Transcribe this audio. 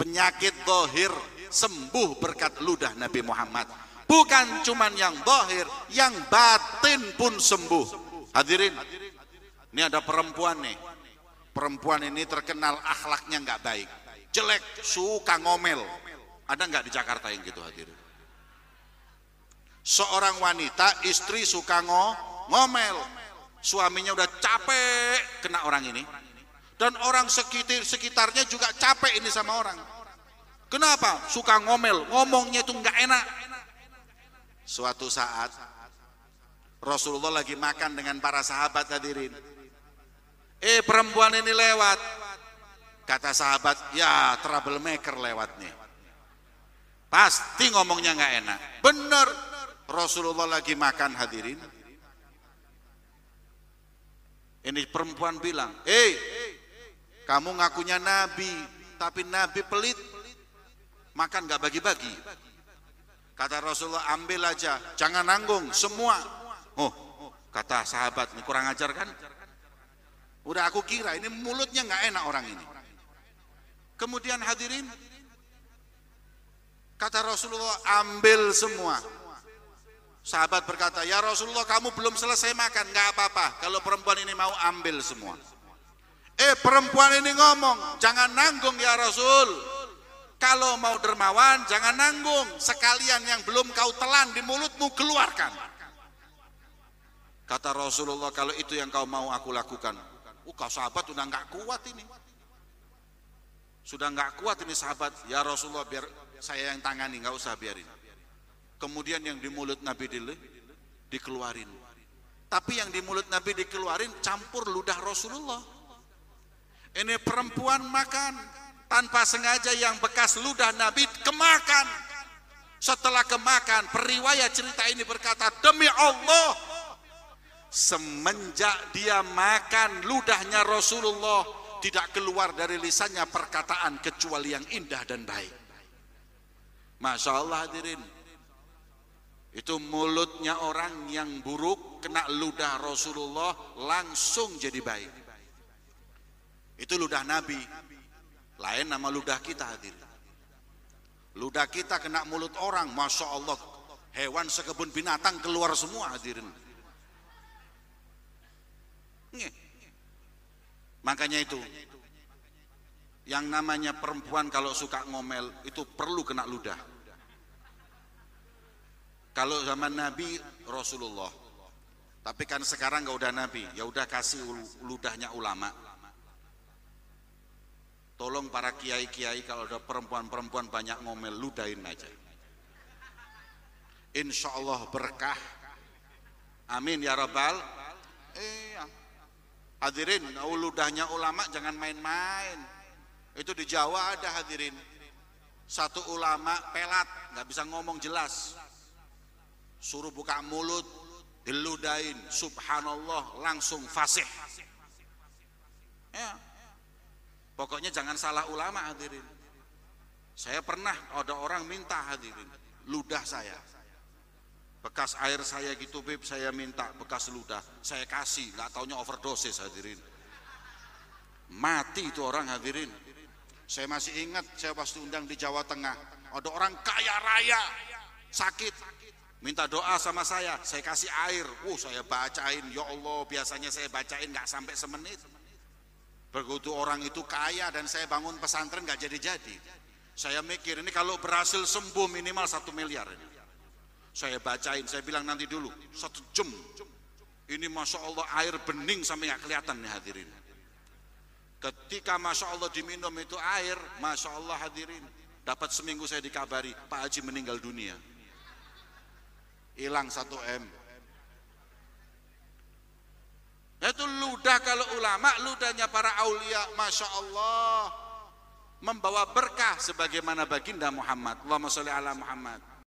penyakit dohir sembuh berkat ludah Nabi Muhammad. Bukan cuman yang dohir yang batin pun sembuh. Hadirin ini ada perempuan nih. Perempuan ini terkenal akhlaknya nggak baik. Jelek suka ngomel. Ada nggak di Jakarta yang gitu hadirin? Seorang wanita istri suka ngo ngomel. Suaminya udah capek kena orang ini dan orang sekitar sekitarnya juga capek ini sama orang. Kenapa? Suka ngomel. Ngomongnya itu nggak enak. Suatu saat Rasulullah lagi makan dengan para sahabat hadirin. Eh perempuan ini lewat. Kata sahabat ya troublemaker lewat nih. Pasti ngomongnya nggak enak. Bener Rasulullah lagi makan hadirin. Ini perempuan bilang, "Eh, kamu ngakunya nabi, tapi nabi pelit. Makan gak bagi-bagi." Kata Rasulullah, "Ambil aja, jangan nanggung semua." Oh, kata sahabat, ini kurang ajar kan? Udah aku kira ini mulutnya nggak enak orang ini. Kemudian hadirin, kata Rasulullah, "Ambil semua." Sahabat berkata, ya Rasulullah kamu belum selesai makan, nggak apa-apa. Kalau perempuan ini mau ambil semua. Eh perempuan ini ngomong, jangan nanggung ya Rasul. Kalau mau dermawan, jangan nanggung. Sekalian yang belum kau telan di mulutmu, keluarkan. Kata Rasulullah, kalau itu yang kau mau aku lakukan. Uh, kau sahabat udah nggak kuat ini. Sudah nggak kuat ini sahabat. Ya Rasulullah, biar saya yang tangani, nggak usah biarin kemudian yang di mulut Nabi di, dikeluarin tapi yang di mulut Nabi dikeluarin campur ludah Rasulullah ini perempuan makan tanpa sengaja yang bekas ludah Nabi kemakan. Setelah kemakan periwayat cerita ini berkata demi Allah semenjak dia makan ludahnya Rasulullah tidak keluar dari lisannya perkataan kecuali yang indah dan baik. Masya Allah hadirin. Itu mulutnya orang yang buruk kena ludah Rasulullah langsung jadi baik. Itu ludah Nabi. Lain nama ludah kita hadir. Ludah kita kena mulut orang, masya Allah, hewan sekebun binatang keluar semua hadirin. Makanya itu, yang namanya perempuan kalau suka ngomel itu perlu kena ludah. Kalau zaman Nabi Rasulullah. Tapi kan sekarang nggak udah Nabi, ya udah kasih ludahnya ulama. Tolong para kiai-kiai kalau ada perempuan-perempuan banyak ngomel, ludahin aja. Insya Allah berkah. Amin ya Rabbal. Iya. Hadirin, ludahnya ulama jangan main-main. Itu di Jawa ada hadirin. Satu ulama pelat, nggak bisa ngomong jelas suruh buka mulut diludain subhanallah langsung fasih ya pokoknya jangan salah ulama hadirin. Saya pernah ada orang minta hadirin ludah saya. Bekas air saya gitu beb saya minta bekas ludah. Saya kasih nggak taunya overdosis hadirin. Mati itu orang hadirin. Saya masih ingat saya pasti undang di Jawa Tengah ada orang kaya raya sakit. Minta doa sama saya, saya kasih air, uh saya bacain, ya Allah biasanya saya bacain nggak sampai semenit. Begitu orang itu kaya dan saya bangun pesantren nggak jadi-jadi. Saya mikir ini kalau berhasil sembuh minimal satu miliar ini. Saya bacain, saya bilang nanti dulu satu jam. Ini masya Allah air bening sampai nggak kelihatan nih hadirin. Ketika masya Allah diminum itu air, masya Allah hadirin. Dapat seminggu saya dikabari Pak Haji meninggal dunia hilang satu M itu ludah kalau ulama ludahnya para aulia Masya Allah membawa berkah sebagaimana baginda Muhammad. Allahumma sholli ala Muhammad